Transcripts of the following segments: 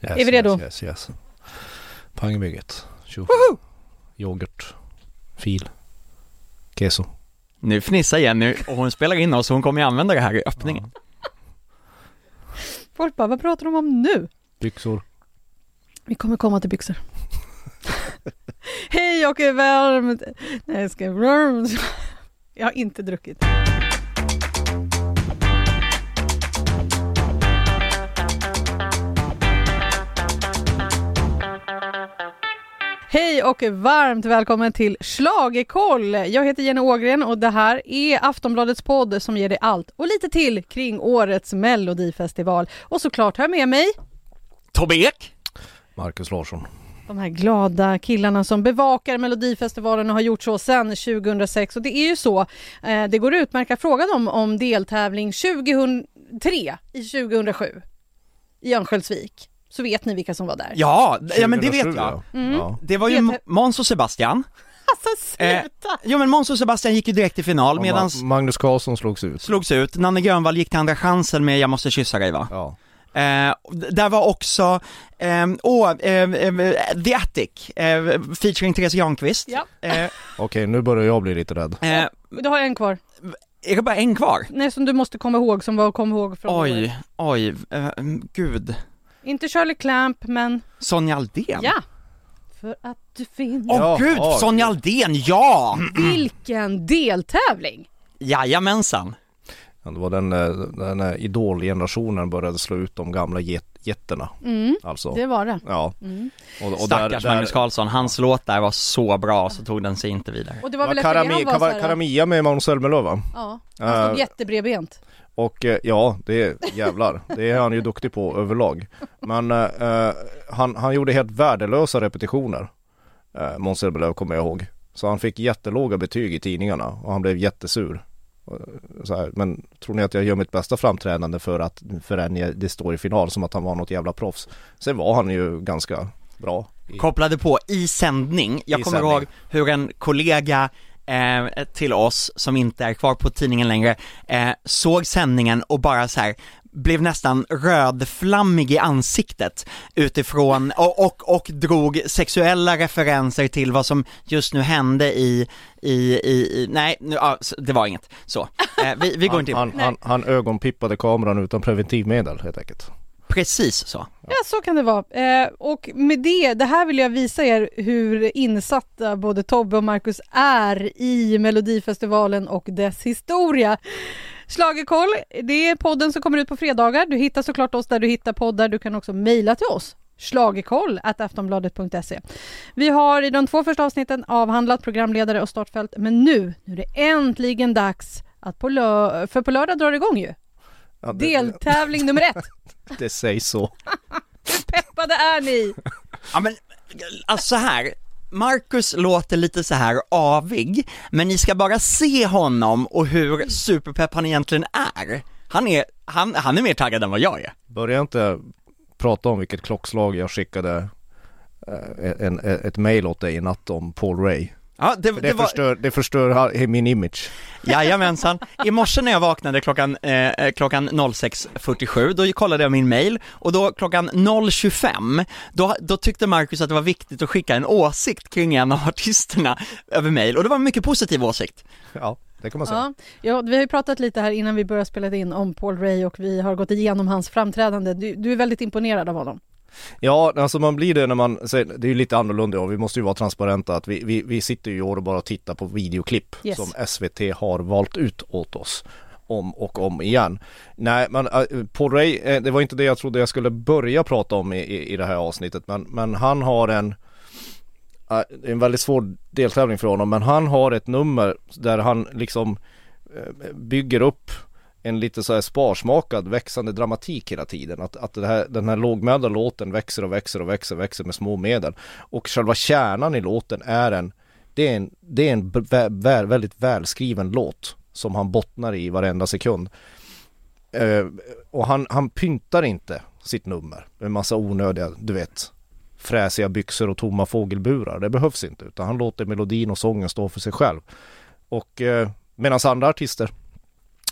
Yes, Är vi redo? Yes, yes, yes. Pangbygget. Tjo. Yoghurt. Fil. Keso. Nu fnissar Jenny och hon spelar in oss så hon kommer ju använda det här i öppningen. Folk bara, vad pratar de om nu? Byxor. Vi kommer komma till byxor. Hej och varmt... Nej, jag ska... Jag har inte druckit. Hej och varmt välkommen till Schlagerkoll. Jag heter Jenny Ågren och det här är Aftonbladets podd som ger dig allt och lite till kring årets melodifestival. Och såklart har jag med mig Tobbe Ek! Marcus Larsson. de här glada killarna som bevakar Melodifestivalen och har gjort så sedan 2006. Och det är ju så, eh, det går utmärkt att fråga dem om deltävling 2003 i 2007 i Örnsköldsvik. Så vet ni vilka som var där. Ja, ja men det vet 2007, jag. ja. Mm. Ja. Det var ju Måns och Sebastian. Alltså Eh, sluta! Jo men Måns och Sebastian gick ju direkt till final Och medan Ma- Magnus Karlsson slogs ut. slogs ut, Nanne Grönvall gick till andra chansen med Jag måste kyssa dig va? Ja. Eh, där var också, ehm, åh, eh, eh, The Attic, eh, featuring Therese Granqvist. Ja, Eh, Okej, nu börjar jag bli lite rädd. eh, du har en kvar. är det bara en kvar? Nej, som du måste komma ihåg, som var kom ihåg från. Oj, oj, eh, gud. Inte Shirley Clamp, men Sonja Aldén? ja. För att du finns. Åh Ja, gud, ja, Sonja Aldén, ja! Vilken deltävling! Jajamensan. Ja, det var den, eh, den eh, idolgenerationen började slå ut de gamla get, getterna. Mm, Alltså. det var det. Ja. Mm. Och, och Stackars Magnus Carlsson, hans låt där var så bra så tog den sig inte vidare. Och det var var väl det Karami, Karamia med Måns Zelmerlöw va? Ja, han stod Eh, jättebredbent. Och eh, ja, det är jävlar. Det är han ju duktig på överlag. Men eh, eh, han, han gjorde helt värdelösa repetitioner. Eh, Måns Zelmerlöw kommer jag ihåg. Så han fick jättelåga betyg i tidningarna och han blev jättesur. Så här, men tror ni att jag gör mitt bästa framträdande för att förrän det står i final som att han var något jävla proffs. Sen var han ju ganska bra. I, Kopplade på i sändning, jag I kommer sändning. ihåg hur en kollega eh, till oss som inte är kvar på tidningen längre eh, såg sändningen och bara så här blev nästan rödflammig i ansiktet utifrån och, och, och drog sexuella referenser till vad som just nu hände i, i, i, i nej, nu, s- det var inget. Så, eh, vi, vi går han, inte in. han, han, han ögonpippade kameran utan preventivmedel helt enkelt. Precis så. Ja, så kan det vara. Eh, och med det, det här vill jag visa er hur insatta både Tobbe och Marcus är i Melodifestivalen och dess historia. Schlagerkoll, det är podden som kommer ut på fredagar. Du hittar såklart oss där du hittar poddar. Du kan också mejla till oss schlagerkoll aftonbladet.se. Vi har i de två första avsnitten avhandlat programledare och startfält, men nu, nu är det äntligen dags att på lö- för på lördag drar det igång ju. Ja, det, Deltävling nummer ett. det sägs så. Peppade är ni! Ja men, alltså så här. Marcus låter lite så här avig, men ni ska bara se honom och hur superpepp han egentligen är. Han är, han, han är mer taggad än vad jag är. Börja inte prata om vilket klockslag jag skickade eh, en, en, ett mail åt dig i natt om Paul Ray. Ja, det, För det, det, var, förstör, det förstör min image. jajamensan. I morse när jag vaknade klockan, eh, klockan 06.47, då kollade jag min mail och då klockan 0.25, då, då tyckte Marcus att det var viktigt att skicka en åsikt kring en av artisterna över mail och det var en mycket positiv åsikt. Ja, det kan man säga. Ja, ja, vi har ju pratat lite här innan vi började spela in om Paul Ray och vi har gått igenom hans framträdande. Du, du är väldigt imponerad av honom. Ja, alltså man blir det när man, det är ju lite annorlunda och vi måste ju vara transparenta att vi, vi, vi sitter ju i år och bara tittar på videoklipp Yes. som SVT har valt ut åt oss om och om igen. Nej, men äh, Paul Ray, eh, det var inte det jag trodde jag skulle börja prata om i, i, i det här avsnittet, men, men han har en äh, en väldigt svår deltävling för honom, men han har ett nummer där han liksom eh, bygger upp en lite så här sparsmakad växande dramatik hela tiden. Att, att det här, den här lågmälda låten växer och växer och växer och växer med små medel. Och själva kärnan i låten är en, det är en, det är en vä, vä, väldigt välskriven låt som han bottnar i varenda sekund. Eh, och han, han pyntar inte sitt nummer med massa onödiga, du vet, fräsiga byxor och tomma fågelburar. Det behövs inte utan han låter melodin och sången stå för sig själv. Och eh, medan andra artister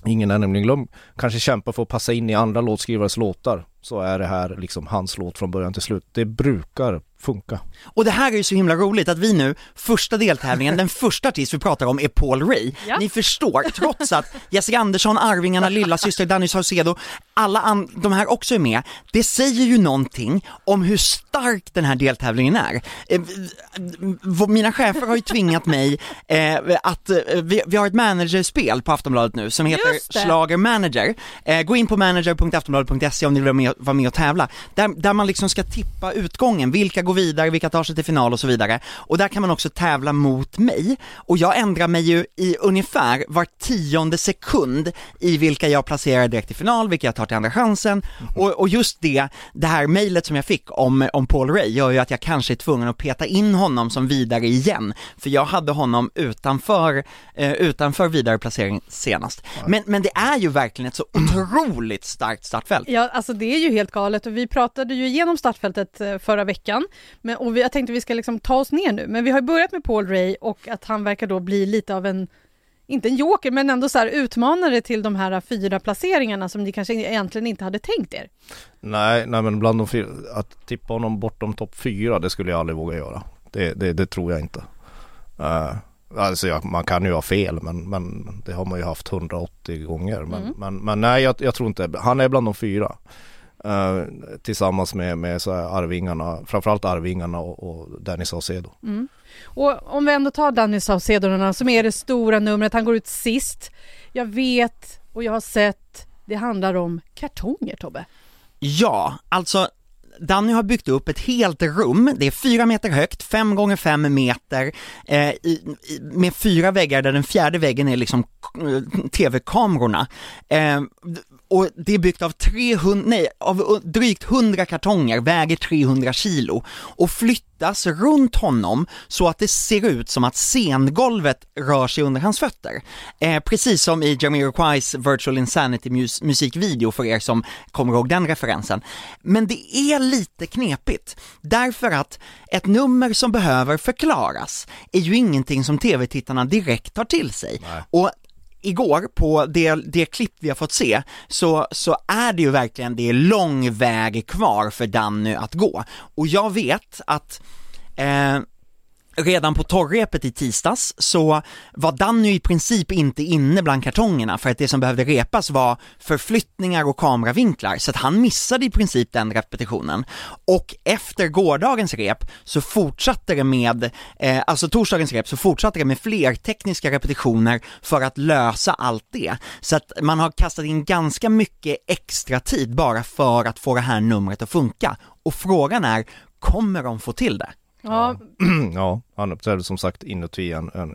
Ingen är nämligen glömd. Kanske kämpar för att passa in i andra låtskrivares låtar så är det här liksom hans låt från början till slut. Det brukar funka. Och det här är ju så himla roligt att vi nu, första deltävlingen, den första artist vi pratar om är Paul Ray. Ja. Ni förstår, trots att Jessica Andersson, Arvingarna, Lilla Syster, Danny Saucedo, alla an- de här också är med, det säger ju någonting om hur stark den här deltävlingen är. Eh, Mina chefer har ju tvingat mig eh, att, eh, vi, vi har ett managerspel på Aftonbladet nu som heter. Schlager Manager. Eh, gå in på manager.aftonbladet.se om ni vill vara med, vara med och tävla. Där, där man liksom ska tippa utgången, vilka går vidare, vilka tar sig till final och så vidare. Och där kan man också tävla mot mig. Och jag ändrar mig ju i ungefär var tionde sekund i vilka jag placerar direkt i final, vilka jag tar till andra chansen. Och, och just det, det här mejlet som jag fick om, om Paul Ray gör ju att jag kanske är tvungen att peta in honom som vidare igen. För jag hade honom utanför, eh, utanför vidare placering senast. Men, men det är ju verkligen ett så otroligt starkt startfält. Ja, alltså det är ju helt galet och vi pratade ju igenom startfältet eh, förra veckan men, och vi, jag tänkte vi ska liksom ta oss ner nu men vi har ju börjat med Paul Ray och att han verkar då bli lite av en inte en joker men ändå så här utmanare till de här fyra placeringarna som ni kanske egentligen inte hade tänkt er. Nej, nej men bland de fyra, att tippa honom bortom topp fyra det skulle jag aldrig våga göra. Det, det, det tror jag inte. Uh, alltså jag, man kan ju ha fel men, men det har man ju haft 180 gånger. Men, Mm. men, men nej jag, jag tror inte, han är bland de fyra. Uh, tillsammans med, med så här Arvingarna, framförallt Arvingarna och, och Danny Saucedo. Mm. Och om vi ändå tar Danny Saucedo som är det stora numret, han går ut sist. Jag vet och jag har sett, det handlar om kartonger Tobbe. Ja, alltså Danny har byggt upp ett helt rum, det är fyra meter högt, fem gånger fem meter, eh, i, i, med fyra väggar där den fjärde väggen är liksom eh, tv-kamerorna. Eh, och det är byggt av 300, nej, av eh, drygt 100 kartonger, väger 300 kilo och flyttas runt honom så att det ser ut som att scengolvet rör sig under hans fötter. Eh, precis som i Jamiroquais Virtual Insanity mus- musikvideo för er som kommer ihåg den referensen. Men det är lite knepigt, därför att ett nummer som behöver förklaras är ju ingenting som tv-tittarna direkt tar till sig. Nej. Och igår på det, det klipp vi har fått se så, så är det ju verkligen, det är lång väg kvar för Danny att gå. Och jag vet att eh, Redan på torrrepet i tisdags så var Danny i princip inte inne bland kartongerna för att det som behövde repas var förflyttningar och kameravinklar så att han missade i princip den repetitionen. Och efter gårdagens rep så fortsatte det med, eh, alltså torsdagens rep så fortsatte det med fler tekniska repetitioner för att lösa allt det. Så att man har kastat in ganska mycket extra tid bara för att få det här numret att funka. Och frågan är, kommer de få till det? Ja, ja, han uppträdde som sagt inuti en, en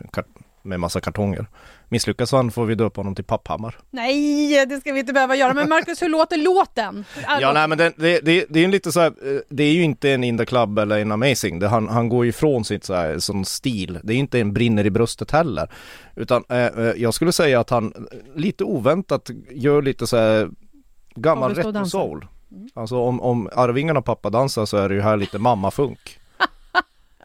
med massa kartonger. Misslyckas han får vi döpa honom till Papphammar. nej det ska vi inte behöva göra men Marcus hur låter låten? Ja nej men det, det, det, det är en lite så här, eh, det är ju inte en In the Club eller en Amazing. Det, han, han går ju ifrån sitt så här, sån stil. Det är inte en brinner i bröstet heller. Utan eh, eh, jag skulle säga att han eh, lite oväntat gör lite så här gammal och dansa. retro-soul. Alltså om, om Arvingarna pappa dansar så är det ju här lite mammafunk.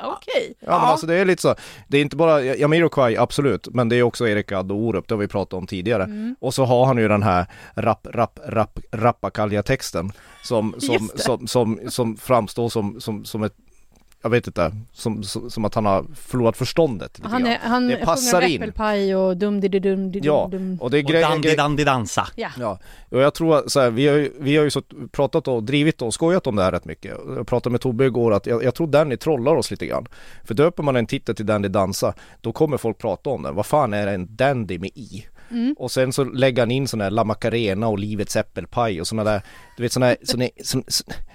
Okej. Ja, men alltså det är lite så, det är inte bara Jamiroquai absolut, men det är också Erik Gadd och Orup, det har vi pratat om tidigare. Mm. Och så har han ju den här rap, rap, rap, rappakalja texten som, som, som, som, som framstår som, som, som ett jag vet inte, som, som, som att han har förlorat förståndet lite Han, är, han Det passar in. äppelpaj och dum di dum di Ja, dum. och det är Och grejer, dandy dandy dansa. Ja. Ja, och jag tror att så här, vi har ju, vi har ju så pratat och drivit och skojat om det här rätt mycket. Jag pratade med Tobbe igår att jag, jag tror Danny trollar oss lite grann. För döper man en titel till Dandy Dansa, då kommer folk prata om den. Vad fan är en dandy med i? Mm. Och sen så lägger han in sådana här La Macarena och Livets äppelpaj och sådana där, du vet sådana såna, såna,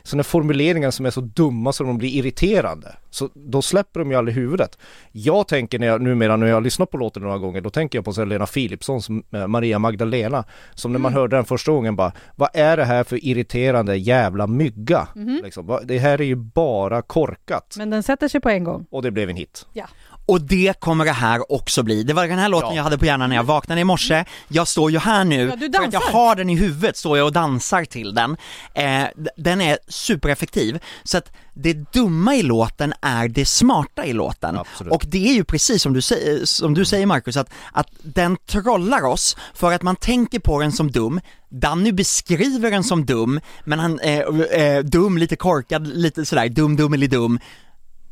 såna formuleringar som är så dumma så de blir irriterande. Så då släpper de ju aldrig huvudet. Jag tänker när jag, numera när jag har lyssnat på låten några gånger, då tänker jag på så Lena Philipssons eh, Maria Magdalena. Som när man hörde den första gången bara, vad är det här för irriterande jävla mygga? Liksom, vad- det här är ju bara korkat. Men den sätter sig på en gång. Och det blev en hit. Ja. Och det kommer det här också bli. Det var den här låten Ja. jag hade på hjärnan när jag vaknade i morse. Jag står ju här nu, Ja, du för att jag har den i huvudet, står jag och dansar till den. Eh, den är supereffektiv. Så att det dumma i låten är det smarta i låten. Absolut. Och det är ju precis som du säger, som du säger Marcus, att, att den trollar oss för att man tänker på den som dum. Danny beskriver den som dum, men han är eh, dum, lite korkad, lite sådär dum, dum eller dum.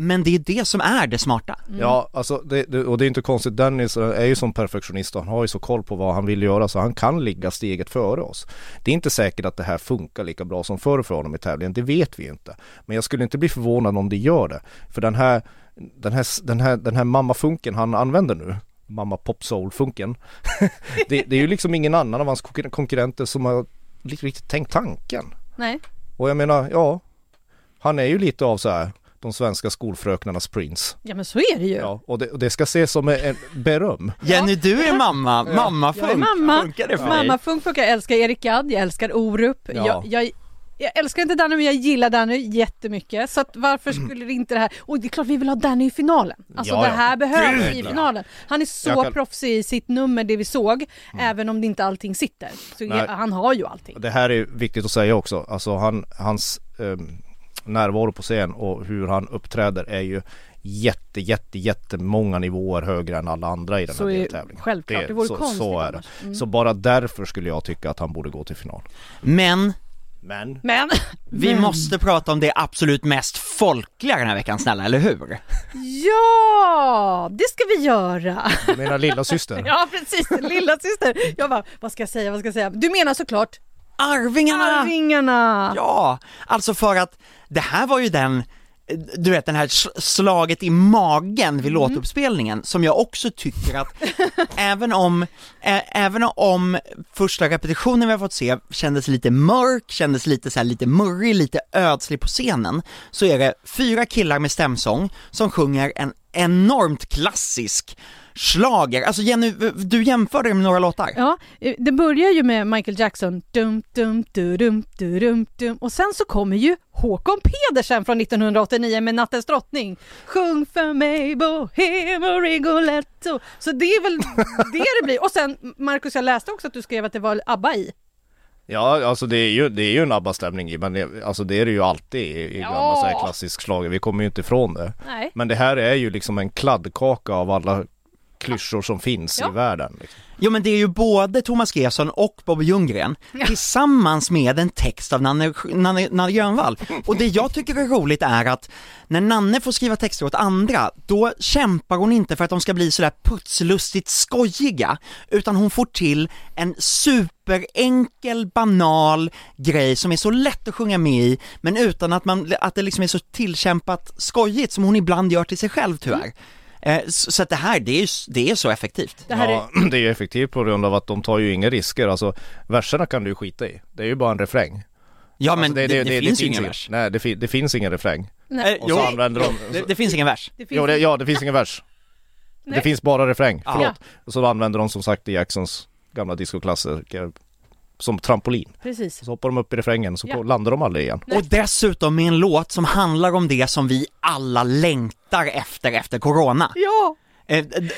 Men det är det som är det smarta. Ja, alltså det, det, och det är inte konstigt, Dennis är ju som perfektionist och han har ju så koll på vad han vill göra så han kan ligga steget före oss. Det är inte säkert att det här funkar lika bra som förr för honom i tävlingen, det vet vi inte. Men jag skulle inte bli förvånad om det gör det. För den här, den här, den här, den här mammafunken han använder nu, mamma pop soul-funken, det, det är ju liksom ingen annan av hans konkur- konkurrenter som har riktigt, riktigt tänkt tanken. Nej. Och jag menar, ja, han är ju lite av så här de svenska skolfröknarnas prins. Ja men så är det ju. Ja, och det, och det ska ses som en beröm. Jenny, du är mamma, mamma är mamma. Funkar det för Mamma dig? Funk funkar, jag älskar Erik Gadd, jag älskar Orup. Ja. Jag, jag, jag älskar inte Danny men jag gillar Danny jättemycket. Så att varför skulle det inte det här... Och det är klart vi vill ha Danny i finalen. Alltså Ja, det ja. här behövs i ja. finalen. Han är så kan- Mm. proffsig i sitt nummer, det vi såg. Även om det inte allting sitter. Så Nej. ja, han har ju allting. Det här är viktigt att säga också. Alltså han, hans ehm, närvaro på scen och hur han uppträder är ju jätte, jätte, jättemånga nivåer högre än alla andra i den Så här är- deltävlingen. självklart. Det vore så, konstigt så är det. Mm. Så bara därför skulle jag tycka att han borde gå till final. Men Men Men, vi men. måste prata om det absolut mest folkliga den här veckan snälla, eller hur? Ja, det ska vi göra. du menar lilla syster? Ja precis, lilla syster. Jag bara, vad ska jag säga, vad ska jag säga? Du menar såklart Arvingarna! Arvingarna! Ja, alltså för att det här var ju den du vet den här slaget i magen vid låtuppspelningen som jag också tycker att även om, ä, även om första repetitionen vi har fått se kändes lite mörk, kändes lite så här, lite murrig, lite ödslig på scenen så är det fyra killar med stämsång som sjunger en enormt klassisk slager. Alltså Jenny, du jämförde det med några låtar. Ja, eh, det börjar ju med Michael Jackson, dum, dum, du, dum, du, dum, dum. och sen så kommer ju Håkon Pedersen från 1989 med Nattens drottning. Sjung för mig Bohème och Rigoletto. Så det är väl det det blir. Och sen Markus, jag läste också att du skrev att det var ABBA i. Ja, alltså det är ju, det är ju en ABBA-stämning i, men det, alltså det är det ju alltid i, i Ja. gammal så här klassisk schlager. Vi kommer ju inte ifrån det. Nej. Men det här är ju liksom en kladdkaka av alla klyschor som finns Ja. i världen. Liksom. Jo men det är ju både Thomas Gesson och Bobby Ljunggren tillsammans med en text av Nanne, Nanne, Nanne Grönvall. Och det jag tycker är roligt är att när Nanne får skriva texter åt andra, då kämpar hon inte för att de ska bli sådär putslustigt skojiga, utan hon får till en superenkel, banal grej som är så lätt att sjunga med i, men utan att, man, att det liksom är så tillkämpat skojigt som hon ibland gör till sig själv tyvärr. Eh, Så så att det här, det är, ju- det är så effektivt. Det här är, Ja, det är ju effektivt på grund av att de tar ju inga risker. Alltså verserna kan du skita i. Det är ju bara en refräng. Ja men alltså, det, det, finns ju ingen vers. Nej, det, det finns ingen refräng. nej, Eh, Och så använder de... det, det finns ingen vers. det finns Jo, det, ja, det finns ingen vers. Nej. Det finns bara refräng. Ja. Förlåt. Och så använder de som sagt i Jacksons gamla discoklassiker som trampolin. Precis. Så hoppar de upp i refrängen så Ja. landar de aldrig igen. Nej. Och dessutom med en låt som handlar om det som vi alla längtar efter efter corona. Ja,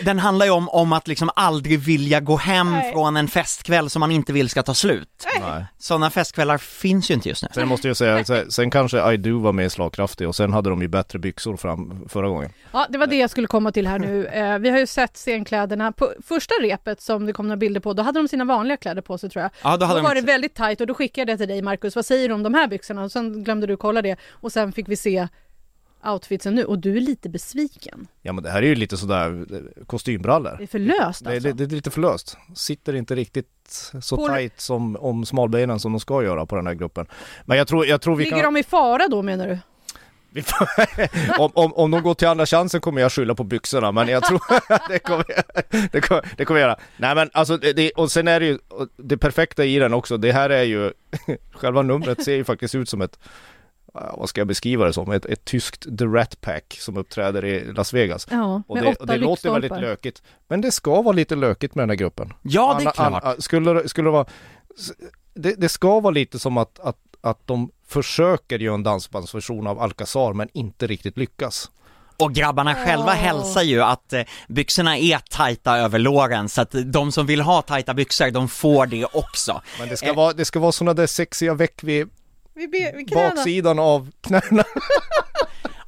Den handlar ju om, om att liksom aldrig vilja gå hem Nej. från en festkväll som man inte vill ska ta slut. Nej. Sådana festkvällar finns ju inte just nu. Sen måste jag säga, sen- kanske I Do var mer slagkraftig och sen hade de ju bättre byxor fram förra gången. Ja, det var det jag skulle komma till här nu. Eh, vi har ju sett scenkläderna. På första repet som det kom några bilder på, då hade de sina vanliga kläder på sig tror jag. Ja, då hade då var de det väldigt tajt och då skickade jag det till dig Markus. Vad säger du om de här byxorna? Och sen glömde du kolla det och sen fick vi se outfitsen nu och du är lite besviken. Ja men det här är ju lite sådär eh, kostymbrallor. Det är för löst Det är, alltså. det, det är lite för löst. Sitter inte riktigt så På- tight som om smalbenen som de ska göra på den här gruppen. Men jag tror, jag tror vi Ligger kan... de i fara då menar du? Om, om, om de går till andra chansen kommer jag skylla på byxorna men jag tror det kommer, det kommer, det kommer jag göra. Nej men alltså det, det, och sen är det ju det perfekta i den också, det här är ju själva numret ser ju faktiskt ut som ett vad ska jag beskriva det som? Ett, ett tyskt The Rat Pack som uppträder i Las Vegas. Ja, Och det, och det låter väldigt lökigt. Men det ska vara lite lökigt med den här gruppen. Ja, det är klart. Anna- skulle, det- skulle det vara det, det ska vara lite som att, att, att de försöker göra en dansbandsversion av Alcazar men inte riktigt lyckas. Och grabbarna själva hälsar ju att eh, byxorna är tajta över låren så att de som vill ha tajta byxor, de får det också. Men det ska Eh. vara, det ska vara sådana där sexiga veck vid Vi, be, vi knäna. baksidan av knäna.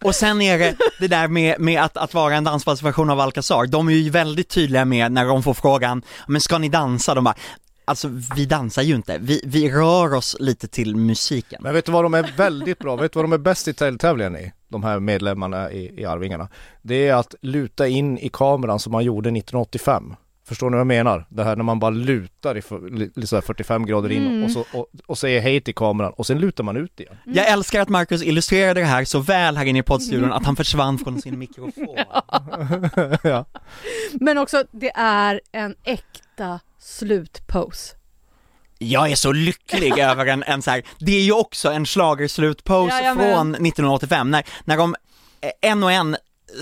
Och sen är det det där med, med att, att vara en dansbandsversion av Alcazar, de är ju väldigt tydliga med när de får frågan, men ska ni dansa? De bara, alltså vi dansar ju inte, vi, vi rör oss lite till musiken. Men vet du vad de är väldigt bra, vet du vad de är bäst i tävlingen i? De här medlemmarna i, i Arvingarna. Det är att luta in i kameran som man gjorde 1985. Förstår ni vad jag menar? Det här när man bara lutar i för, li- li- så här 45 grader in Mm. och, så, och, och säger hej till kameran och sen lutar man ut igen. Jag älskar att Marcus illustrerade det här så väl här inne i poddstudion att han försvann från sin mikrofon. ja. Men också, det är en äkta slutpose. Jag är så lycklig över en, en så här, det är ju också en schlagerslutpose Jajamän. från 1985 när, när de eh, en och en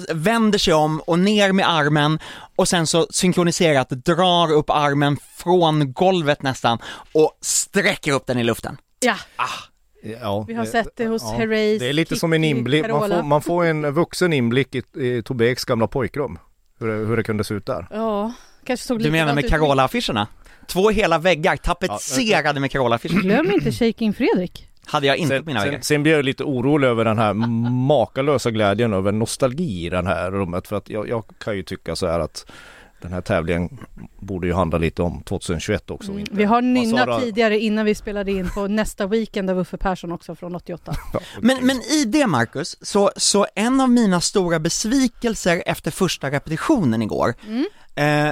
vänder sig om och ner med armen och sen så synkroniserat drar upp armen från golvet nästan och sträcker upp den i luften. Ja, Ja, vi har sett det hos Herreys, Det är lite som en inblick, man får, man får en vuxen inblick i, i Tobbe Eks gamla pojkrum. Hur det, hur det kunde se ut där. Ja, kanske såg Du lite menar med Carola-affischerna? Två hela väggar tapetserade med Carola-affischer. Glöm inte Shaking Fredrik. Hade jag inte Sen, på mina väggar. sen, sen blir jag lite orolig över den här makalösa glädjen över nostalgi i det här rummet. För att jag, jag kan ju tycka så här att den här tävlingen borde ju handla lite om 2021 också. inte- Vi har nynnat du? tidigare innan vi spelade in på nästa weekend av Uffe Persson också från 88. Ja, Men, men i det Marcus, så, så en av mina stora besvikelser efter första repetitionen igår, eh,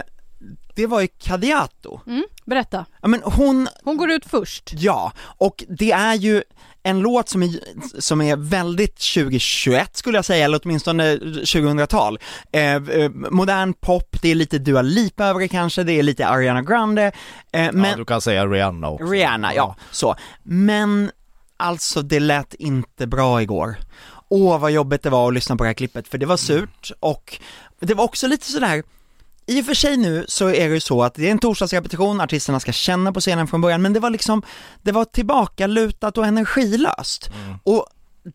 det var ju Kadiato. Mm, berätta. Ja men hon, Hon går ut först. ja, och det är ju en låt som är, som är väldigt 2021 skulle jag säga, eller åtminstone 2000-tal. Eh, eh, modern pop, det är lite Dua Lipa över det kanske, det är lite Ariana Grande, eh, men ja, du kan säga Rihanna också. Rihanna, ja, så. Men alltså det lät inte bra igår. Åh vad jobbigt det var att lyssna på det här klippet, för det var surt och det var också lite sådär i och för sig nu så är det ju så att det är en torsdagsrepetition, artisterna ska känna på scenen från början, men det var liksom, det var tillbakalutat och energilöst. Och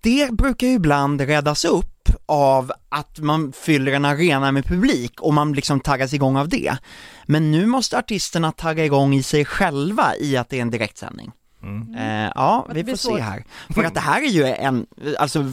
det brukar ju ibland räddas upp av att man fyller en arena med publik och man liksom taggas igång av det. Men nu måste artisterna tagga igång i sig själva i att det är en direktsändning. Eh, ja, vi får se svårt. här. För att det här är ju en, alltså,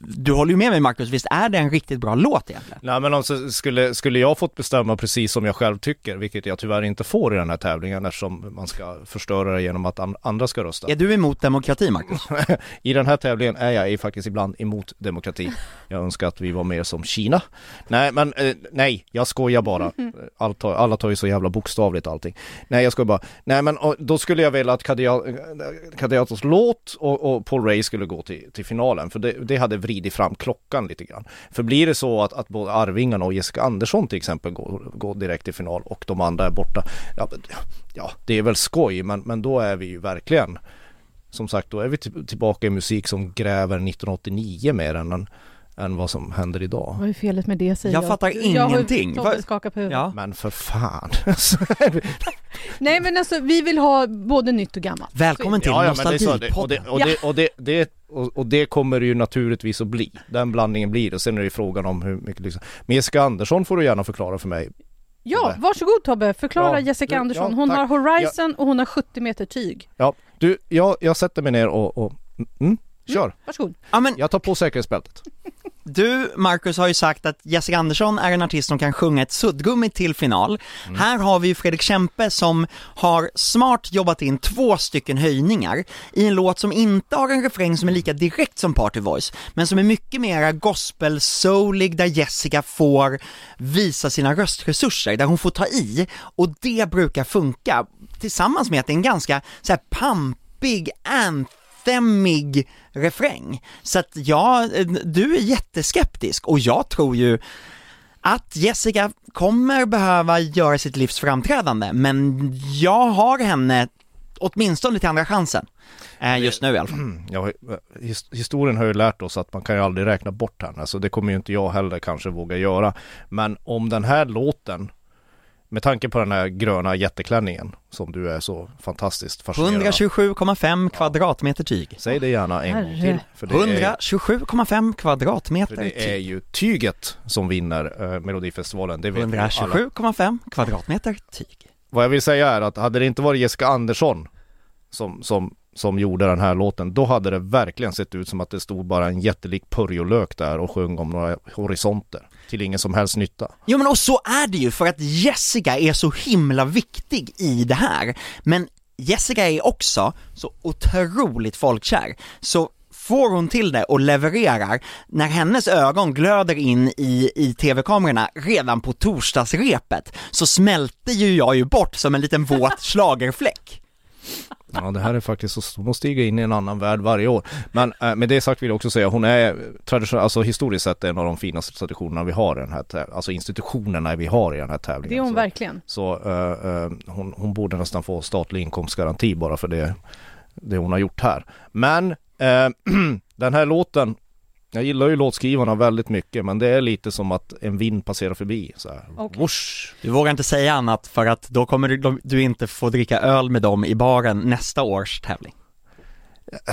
du håller ju med mig Marcus, visst är det en riktigt bra låt egentligen? Nej men alltså, skulle, skulle jag fått bestämma precis som jag själv tycker, vilket jag tyvärr inte får i den här tävlingen eftersom man ska förstöra det genom att an, andra ska rösta. Är du emot demokrati Marcus? I den här tävlingen är jag i- faktiskt ibland emot demokrati. Jag önskar att vi var mer som Kina. Nej men eh, nej, jag skojar bara. Allt alla tar ju så jävla bokstavligt allting. Nej jag skojar bara. Nej men och, då skulle jag vilja att Kadia- Kadiatos låt och, och Paul Ray skulle gå till, till finalen. För det, det hade vridit fram klockan lite grann. För blir det så att, att både Arvingarna och Jessica Andersson till exempel går, går direkt till final och de andra är borta. Ja, ja det är väl skoj men, men då är vi ju verkligen som sagt, då är vi tillbaka i musik som gräver 1989 mer än, en än vad som händer idag. Vad är felet med det säger Jag jag? fattar Jag har ingenting. Tobbe Vad- skakar på huvudet. Ja. Men för fan! Nej men alltså vi vill ha både nytt och gammalt. Välkommen till ja, ja, och, Nostalgipodden. det, och, det, och, det, det, och, och det kommer det ju naturligtvis att bli. Den blandningen blir det. Sen är det ju frågan om hur mycket liksom. Men Jessica Andersson får du gärna förklara för mig. Ja, Tobbe. varsågod Tobbe, förklara Ja, Jessica du- Andersson. Hon har Horizon och hon har 70 meter tyg. Ja, du, jag, jag sätter mig ner och, och mm, kör. Varsågod. Ja men Jag tar på säkerhetsbältet. Du Marcus har ju sagt att Jessica Andersson är en artist som kan sjunga ett suddgummi till final. Här har vi ju Fredrik Kempe som har smart jobbat in två stycken höjningar i en låt som inte har en refräng som är lika direkt som Party Voice, men som är mycket mera gospel soulig där Jessica får visa sina röstresurser, där hon får ta i och det brukar funka tillsammans med att det är en ganska så här pampig stämmig refräng. Så att ja, du är jätteskeptisk och jag tror ju att Jessica kommer behöva göra sitt livs framträdande, men jag har henne åtminstone till andra chansen. Eh, just nu i alla fall. Mm, ja, historien har ju lärt oss att man kan ju aldrig räkna bort henne, så det kommer ju inte jag heller kanske våga göra. Men om den här låten med tanke på den här gröna jätteklänningen som du är så fantastiskt fascinerad av. 127,5 kvadratmeter tyg. Säg det gärna en gång till. För det, är, 127,5 för kvadratmeter det är tyg. ju tyget som vinner eh, Melodifestivalen, det vet vi alla. 127,5 kvadratmeter tyg. Vad jag vill säga är att hade det inte varit Jessica Andersson som, som, som gjorde den här låten, då hade det verkligen sett ut som att det stod bara en jättelik purjolök där och sjöng om några horisonter. Till ingen som helst nytta. Jo men och så är det ju för att Jessica är så himla viktig i det här. Men Jessica är också så otroligt folkkär. Så får hon till det och levererar, när hennes ögon glöder in i, i tv-kamerorna redan på torsdagsrepet, så smälter ju jag ju bort som en liten våt schlagerfläck. Ja det här är faktiskt så, hon stiga in i en annan värld varje år. Men eh, med det sagt vill jag också säga, hon är traditionellt, alltså historiskt sett en av de finaste traditionerna vi har i den här tävlingen, alltså institutionerna vi har i den här tävlingen. Det är hon så, verkligen. så eh, eh, hon, hon borde nästan få statlig inkomstgaranti bara för det, det hon har gjort här. Men eh, den här låten, jag gillar ju låtskrivarna väldigt mycket men det är lite som att en vind passerar förbi så här. Okej. Whoosh. Du vågar inte säga annat för att då kommer du, du inte få dricka öl med dem i baren nästa års tävling.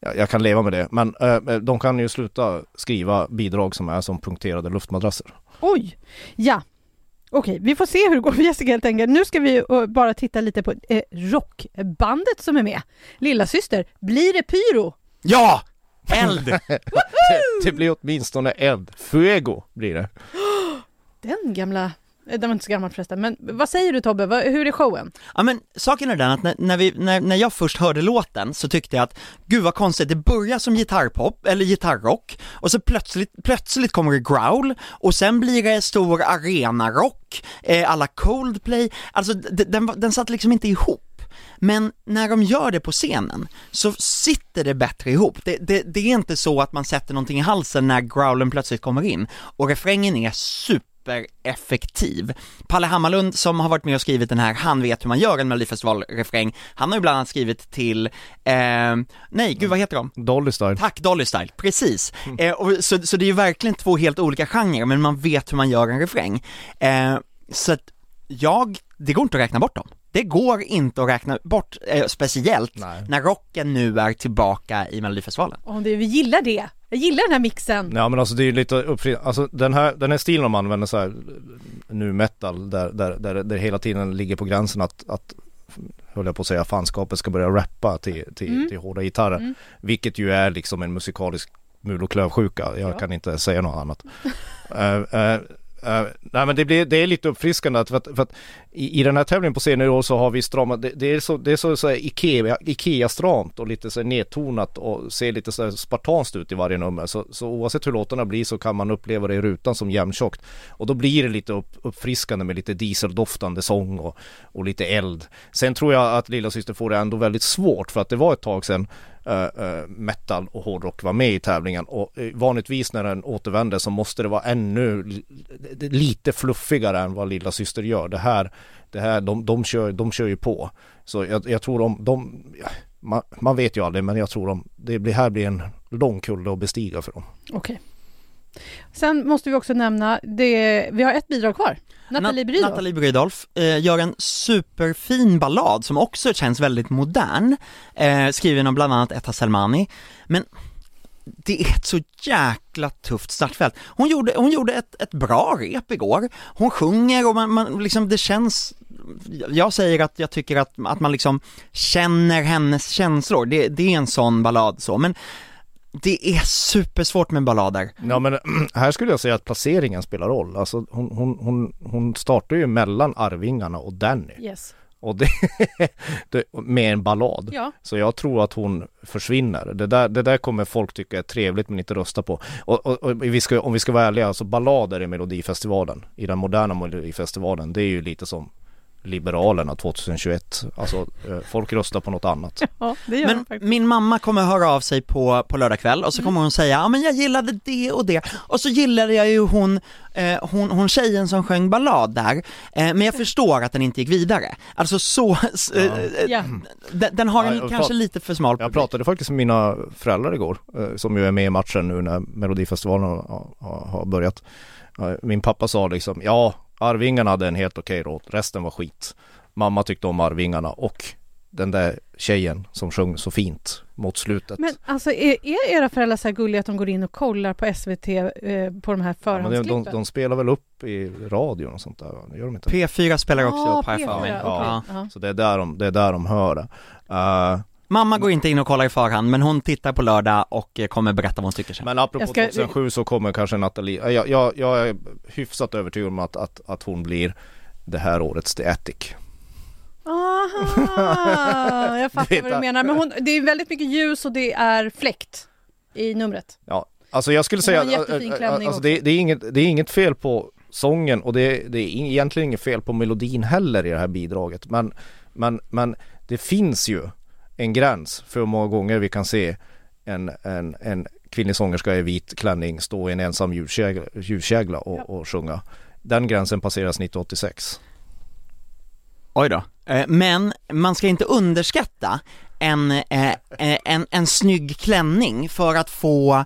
Jag, jag kan leva med det men eh, de kan ju sluta skriva bidrag som är som punkterade luftmadrasser. Oj! Ja. Okej, vi får se hur det går för Jessica helt enkelt. Nu ska vi eh, bara titta lite på rockbandet som är med. Lilla syster, blir det pyro? Ja! Eld! det, det blir åtminstone eld. Fuego blir det. Den gamla... eh, Den var inte så gammal förresten, men vad säger du Tobbe? Hur är showen? Ja men saken är den att när, när, vi, när, när jag först hörde låten så tyckte jag att gud vad konstigt, det börjar som gitarrpop eller gitarrrock och så plötsligt, plötsligt kommer det growl och sen blir det stor arenarock, eh, alla Coldplay, alltså den, var- den satt liksom inte ihop. Men när de gör det på scenen så sitter det bättre ihop. Det, det, det är inte så att man sätter någonting i halsen när growlen plötsligt kommer in och refrängen är supereffektiv. Palle Hammarlund som har varit med och skrivit den här, han vet hur man gör en melodifestivalrefräng, han har ju bland annat skrivit till, eh, nej gud vad heter de? Dolly Style. Tack Dolly Style, precis. Eh, och så, så det är ju verkligen två helt olika genrer, men man vet hur man gör en refräng. Eh, så att jag, det går inte att räkna bort dem. Det går inte att räkna bort, eh, speciellt Nej. när rocken nu är tillbaka i Melodifestivalen. Om det, vi gillar det. Jag gillar den här mixen. Ja men alltså det är ju lite uppfri... alltså den här, den här stilen de använder så här nu metal där, där, där det hela tiden ligger på gränsen att, att höll jag på att säga, fanskapet ska börja rappa till, till, Mm. till hårda gitarrer. Mm. Vilket ju är liksom en musikalisk mul och klövsjuka, jag Ja. kan inte säga något annat. Eh, eh, Uh, nej men det, blir, det är lite uppfriskande att, för att, för att i, i den här tävlingen på senare år så har vi stramat, det, det är så, det är så, så här Ikea, Ikea-stramt och lite så här nedtonat och ser lite så här spartanskt ut i varje nummer. Så, så oavsett hur låtarna blir så kan man uppleva det i rutan som jämntjockt. Och då blir det lite upp, uppfriskande med lite dieseldoftande sång och, och lite eld. Sen tror jag att Lilla Syster får det ändå väldigt svårt för att det var ett tag sedan uh, metal och hårdrock var med i tävlingen och eh, vanligtvis när den återvänder så måste det vara ännu lite fluffigare än vad Lilla Syster gör. Det här, det här de, de, kör, de kör ju på. Så jag, jag tror de, de man, man vet ju aldrig men jag tror de, det blir, här blir en lång kulle att bestiga för dem. Okej. Sen måste vi också nämna, det, vi har ett bidrag kvar. Nathalie Nat- Brydolf. Nathalie Brydolf eh, gör en superfin ballad som också känns väldigt modern, eh, skriven av bland annat Etta Selmani, men det är ett så jäkla tufft startfält. Hon gjorde, hon gjorde ett, ett bra rep igår, hon sjunger och man, man liksom, det känns jag säger att jag tycker att, att man liksom känner hennes känslor, det, det är en sån ballad så, men det är supersvårt med ballader. Ja men här skulle jag säga att placeringen spelar roll. Alltså hon, hon, hon, hon startar ju mellan Arvingarna och Danny. Yes. Och det, det, med en ballad. Ja. Så jag tror att hon försvinner. Det där, det där kommer folk tycka är trevligt men inte rösta på. Och, och, och vi ska, om vi ska vara ärliga, alltså ballader i Melodifestivalen, i den moderna Melodifestivalen, det är ju lite som Liberalerna 2021. Alltså eh, folk röstar på något annat. Ja, det gör Men faktiskt. min mamma kommer höra av sig på, på lördag kväll och så kommer hon säga, ja men jag gillade det och det, och så gillade jag ju hon, eh, hon, hon tjejen som sjöng ballad där, eh, men jag förstår att den inte gick vidare. Alltså så, s- eh, eh, Ja. den, den har Ja, en jag kanske lite för smal Jag publik. pratade faktiskt med mina föräldrar igår, eh, som ju är med i matchen nu när Melodifestivalen har, har, börjat. Ja, Min pappa sa liksom, ja Arvingarna hade en helt okej låt, resten var skit. Mamma tyckte om Arvingarna och den där tjejen som sjöng så fint mot slutet. Men alltså är, är era föräldrar så här gulliga att de går in och kollar på SVT eh, på de här Ja, men de, förhandsklippen? de, de spelar väl upp i radion och sånt där, gör de inte? P4 spelar också Ah, upp här för P4, mig. Ja. Ja. Så det är där de, det är där de hör det. Eh, Mamma går inte in och kollar i förhand, men hon tittar på lördag och eh, kommer berätta vad hon tycker sen. Men apropå ska- 2007 så kommer kanske Nathalie, jag, jag, jag är hyfsat övertygad om att, att, att hon blir det här årets The Attic. Aha, jag fattar vad du menar. Men hon, det är väldigt mycket ljus och det är fläkt i numret. Ja, alltså jag skulle säga att äh, äh, klänning alltså det, det, är inget, det är inget fel på sången och det, det är egentligen inget fel på melodin heller i det här bidraget. Men, men, men det finns ju en gräns för hur många gånger vi kan se en, en, en kvinnlig sångerska i vit klänning stå i en ensam ljuskägla, och, Ja. och sjunga. Den gränsen passeras 1986. Oj då. Eh, Men man ska inte underskatta en, eh, eh, en, en snygg klänning för att få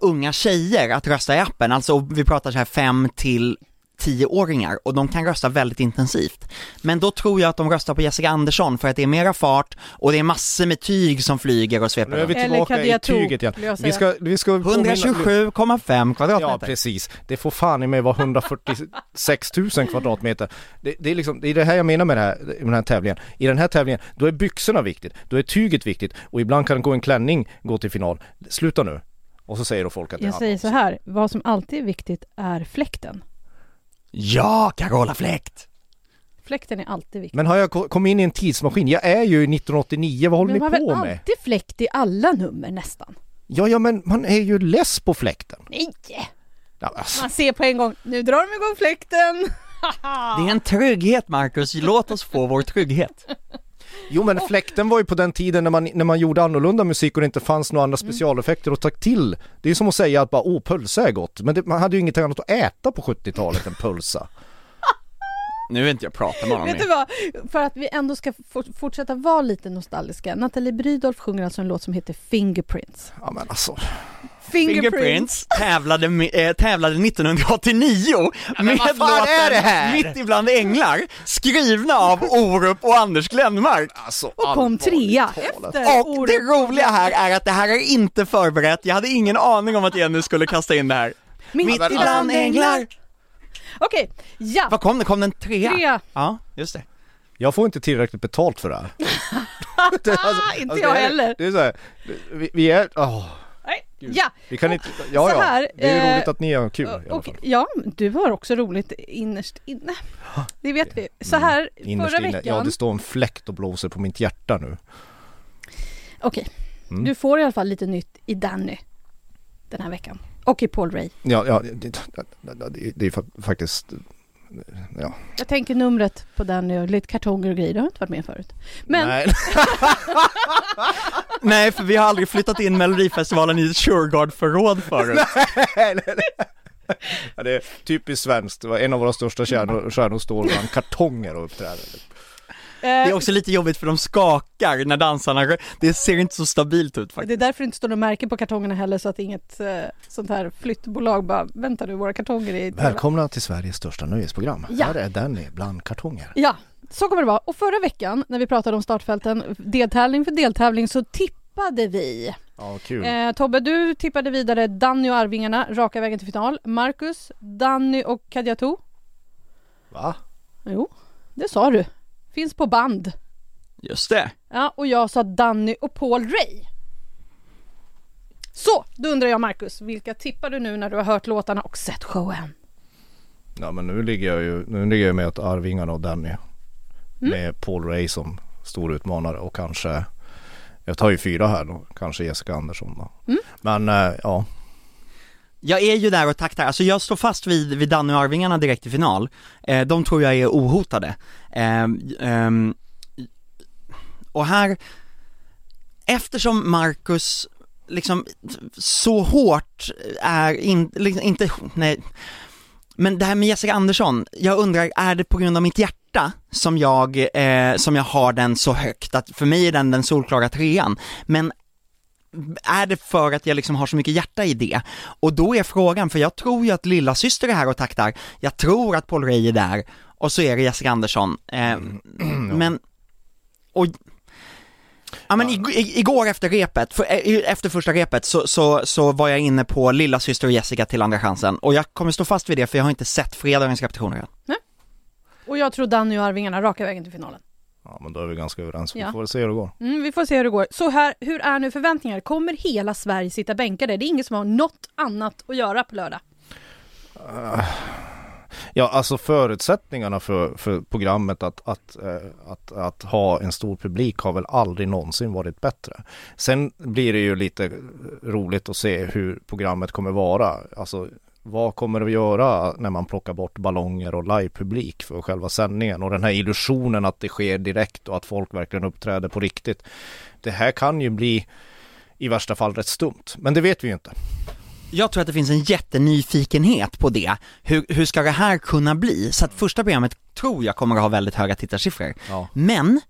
unga tjejer att rösta i appen, alltså vi pratar så här 5 till 10-åringar och de kan rösta väldigt intensivt. Men då tror jag att de röstar på Jessica Andersson för att det är mera fart och det är massor med tyg som flyger och sveper Nu är vi tillbaka i tyget igen. jag Vi ska, vi ska påminna- 127,5 kvadratmeter. Ja precis, det får fan i mig vara 146 000 kvadratmeter. Det, det är liksom, det är det här jag menar med, det här, med den här tävlingen. I den här tävlingen, då är byxorna viktigt, då är tyget viktigt och ibland kan gå en klänning gå till final. Sluta nu! Och så säger då folk att Jag ja, säger så här, vad som alltid är viktigt är fläkten. Ja, Carola Fläkt! Fläkten är alltid viktig. Men har jag ko- kommit in i en tidsmaskin? Jag är ju i 1989, vad håller Men man har ni väl på med? alltid fläkt i alla nummer nästan? Ja, ja men man är ju less på fläkten. Nej! Ja, alltså. Man ser på en gång, nu drar de igång fläkten! Det är en trygghet Marcus, låt oss få vår trygghet. Jo men fläkten var ju på den tiden när man, när man gjorde annorlunda musik och det inte fanns några andra Mm. specialeffekter att ta till. Det är som att säga att bara åh pölsa är gott, men det, man hade ju inget annat att äta på 70-talet än pölsa. Nu vill inte jag prata med honom Vet du vad? För att vi ändå ska for- fortsätta vara lite nostalgiska. Nathalie Brydolf sjunger alltså en låt som heter Fingerprints. Ja men alltså. Fingerprints tävlade, med, äh, tävlade 1989 med vad fan är det här? Mitt ibland änglar, skrivna av Orup och Anders Glenmark. alltså Och kom trea efter Och Orup. det roliga här är att det här är inte förberett, jag hade ingen aning om att Jenny skulle kasta in det här. Mitt Mitt ibland alltså- änglar. Okej, ja. Vad kom det? Kom den trea? Trea. Ja, just det. Jag får inte tillräckligt betalt för det här. Det alltså- Inte alltså, jag det är- heller. Det är så här, vi, vi är, åh. Gud. Ja, vi kan inte, ja Så ja, här, det är ju eh, roligt att ni har kul i alla och, fall. ja, du har också roligt innerst inne. Det vet vi. Så här, Innerst förra inne, veckan. ja det står en fläkt och blåser på mitt hjärta nu. Okej, Mm. du får i alla fall lite nytt i Danny den här veckan. Och i Paul Ray. Ja, ja det, det, det, det är fa- faktiskt, ja. Jag tänker numret på Danny och lite kartonger och grejer. Det har jag inte varit med förut. Men Nej. Nej, för vi har aldrig flyttat in Melodifestivalen i ett Sureguard-förråd förut. Ja, det är typiskt svenskt. En av våra största stjärnor står bland kartonger och uppträder. Det är eh, också lite jobbigt för de skakar när dansarna, det ser inte så stabilt ut faktiskt. det är därför det inte står något märke på kartongerna heller så att inget eh, sånt här flyttbolag bara vänta nu våra kartonger är Välkomna till Sveriges största nöjesprogram. Ja. Här är Danny bland kartonger. Ja, så kommer det vara. Och förra veckan när vi pratade om startfälten, deltävling för deltävling, så tippade vi. Ja, kul. Eh, Tobbe, du tippade vidare Danny och Arvingarna raka vägen till final. Marcus, Danny och Kadiatou. Va? Jo, det sa du. Finns på band. Just det. Ja, och jag sa Danny och Paul Ray. Så, då undrar jag Marcus, vilka tippar du nu när du har hört låtarna och sett showen? Ja men nu ligger jag ju, nu ligger jag med att Arvingarna och Danny. Med Paul Ray som stor utmanare och kanske Jag tar ju fyra här då, kanske Jessica Andersson då. Men eh, ja, jag är ju där och taktar, alltså jag står fast vid, vid Danny och Arvingarna direkt i final. Eh, de tror jag är ohotade. Eh, eh, och här, eftersom Marcus liksom så hårt är in, liksom, inte, nej, men det här med Jessica Andersson, jag undrar, är det på grund av mitt hjärta som jag, eh, som jag har den så högt, att för mig är den den solklara trean, men är det för att jag liksom har så mycket hjärta i det? Och då är frågan, för jag tror ju att lilla syster är här och taktar, jag tror att Paul Rey är där, och så är det Jessica Andersson, eh, men, och Ja men igår efter repet, för, eh, efter första repet så, så, så var jag inne på lilla syster och Jessica till andra chansen. Och jag kommer stå fast vid det för jag har inte sett fredagens repetitioner än. Och jag tror Danny och Arvingarna raka vägen till finalen. Ja men då är vi ganska överens, vi Ja. får se hur det går. Mm, vi får se hur det går. Så här, hur är nu förväntningar? Kommer hela Sverige sitta bänkade? Det är ingen som har något annat att göra på lördag. Ja, alltså förutsättningarna för, för programmet att, att, eh, att, att ha en stor publik har väl aldrig någonsin varit bättre. Sen blir det ju lite roligt att se hur programmet kommer vara. Alltså vad kommer det att göra när man plockar bort ballonger och livepublik för själva sändningen och den här illusionen att det sker direkt och att folk verkligen uppträder på riktigt. Det här kan ju bli i värsta fall rätt stumt, men det vet vi ju inte. Jag tror att det finns en jättenyfikenhet på det, hur, hur ska det här kunna bli? Så att första programmet tror jag kommer att ha väldigt höga tittarsiffror. Ja. Men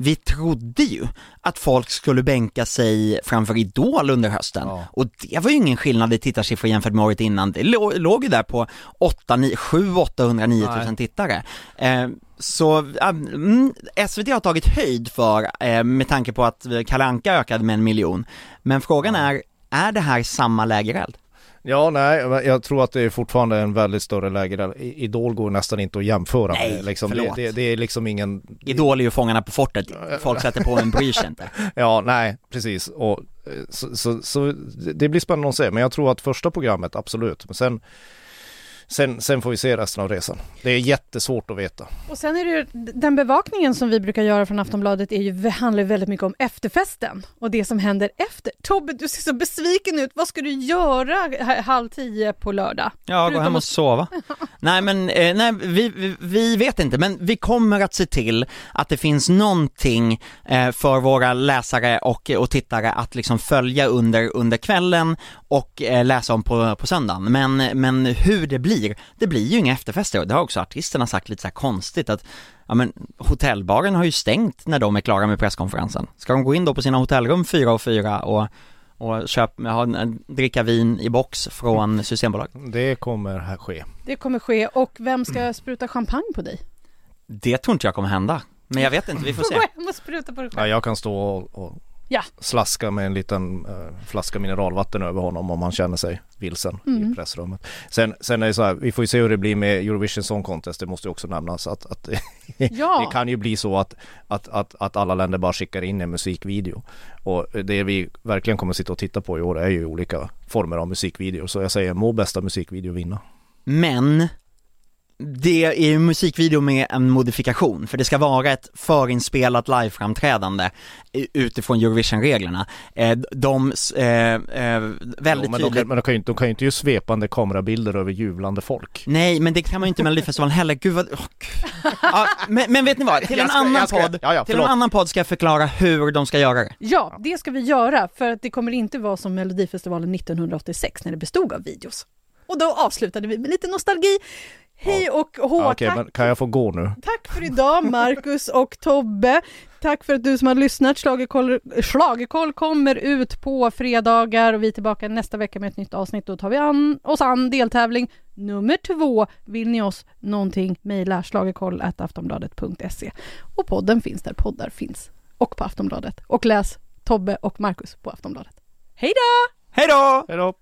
vi trodde ju att folk skulle bänka sig framför Idol under hösten Ja. och det var ju ingen skillnad i tittarsiffror jämfört med året innan. Det lå- låg ju där på 8, 9, 7, 800, 9000 Nej. tittare. Eh, så mm, SVT har tagit höjd för, eh, med tanke på att Kalle Anka ökade med en miljon. Men frågan är, är det här samma lägereld? Ja, nej, jag tror att det är fortfarande en väldigt större läge. I- Idol går nästan inte att jämföra Nej, med. Liksom, det, förlåt. det, det är liksom ingen... Idol är ju Fångarna på fortet, folk sätter på men bryr sig inte. Ja, nej, precis. Och, eh, så, så, så det blir spännande att se. Men jag tror att första programmet, absolut. Men sen, sen, sen får vi se resten av resan. Det är jättesvårt att veta. Och sen är det ju, den bevakningen som vi brukar göra från Aftonbladet är ju, handlar ju väldigt mycket om efterfesten och det som händer efter. Tobbe, du ser så besviken ut. Vad ska du göra halv tio på lördag? Ja, gå hem och att- sova. nej men, eh, nej vi, vi, vi vet inte, men vi kommer att se till att det finns någonting eh, för våra läsare och, och tittare att liksom följa under, under kvällen och eh, läsa om på, på söndagen. Men, men hur det blir, det blir ju inga efterfester och det har också artisterna sagt lite så här konstigt att Ja men hotellbaren har ju stängt när de är klara med presskonferensen. Ska de gå in då på sina hotellrum fyra och fyra och, och köpa, ha, dricka vin i box från Systembolaget? Det kommer här ske. Det kommer ske och vem ska spruta champagne på dig? Det tror inte jag kommer hända. Men jag vet inte, vi får se. dig Ja, jag kan stå och, och Ja. slaska med en liten eh, flaska mineralvatten över honom om han känner sig vilsen Mm. i pressrummet. Sen, sen är det så här, vi får ju se hur det blir med Eurovision Song Contest, det måste ju också nämnas att, att Ja. det kan ju bli så att, att, att, att alla länder bara skickar in en musikvideo. Och det vi verkligen kommer sitta och titta på i år är ju olika former av musikvideo. Så jag säger må bästa musikvideo vinna. Men det är ju musikvideo med en modifikation, för det ska vara ett förinspelat liveframträdande i- utifrån Eurovision-reglerna. Eh, De, eh, eh, väldigt Jo, men de, tydligt kan, men de kan ju inte, de kan ju inte göra svepande kamerabilder över jublande folk. Nej, men det kan man ju inte med Melodifestivalen heller, gud vad, åh, gud. ja, men, men vet ni vad, till en ska- annan ska- podd, ja, ja, till en annan podd ska jag förklara hur de ska göra det. Ja, det ska vi göra för att det kommer inte vara som Melodifestivalen 1986 när det bestod av videos. Och då avslutade vi med lite nostalgi. Hej och hå, Ja, Okej, tack, kan jag få gå nu? tack för idag Marcus och Tobbe. Tack för att du som har lyssnat. Schlagerkoll, Schlagerkoll kommer ut på fredagar och vi är tillbaka nästa vecka med ett nytt avsnitt. Då tar vi an, oss an deltävling nummer två. Vill ni oss någonting, mejla schlagerkoll.aftonbladet.se. Och podden finns där poddar finns. Och på Aftonbladet. Och läs Tobbe och Marcus på Aftonbladet. Hej då! Hej då! Hej då!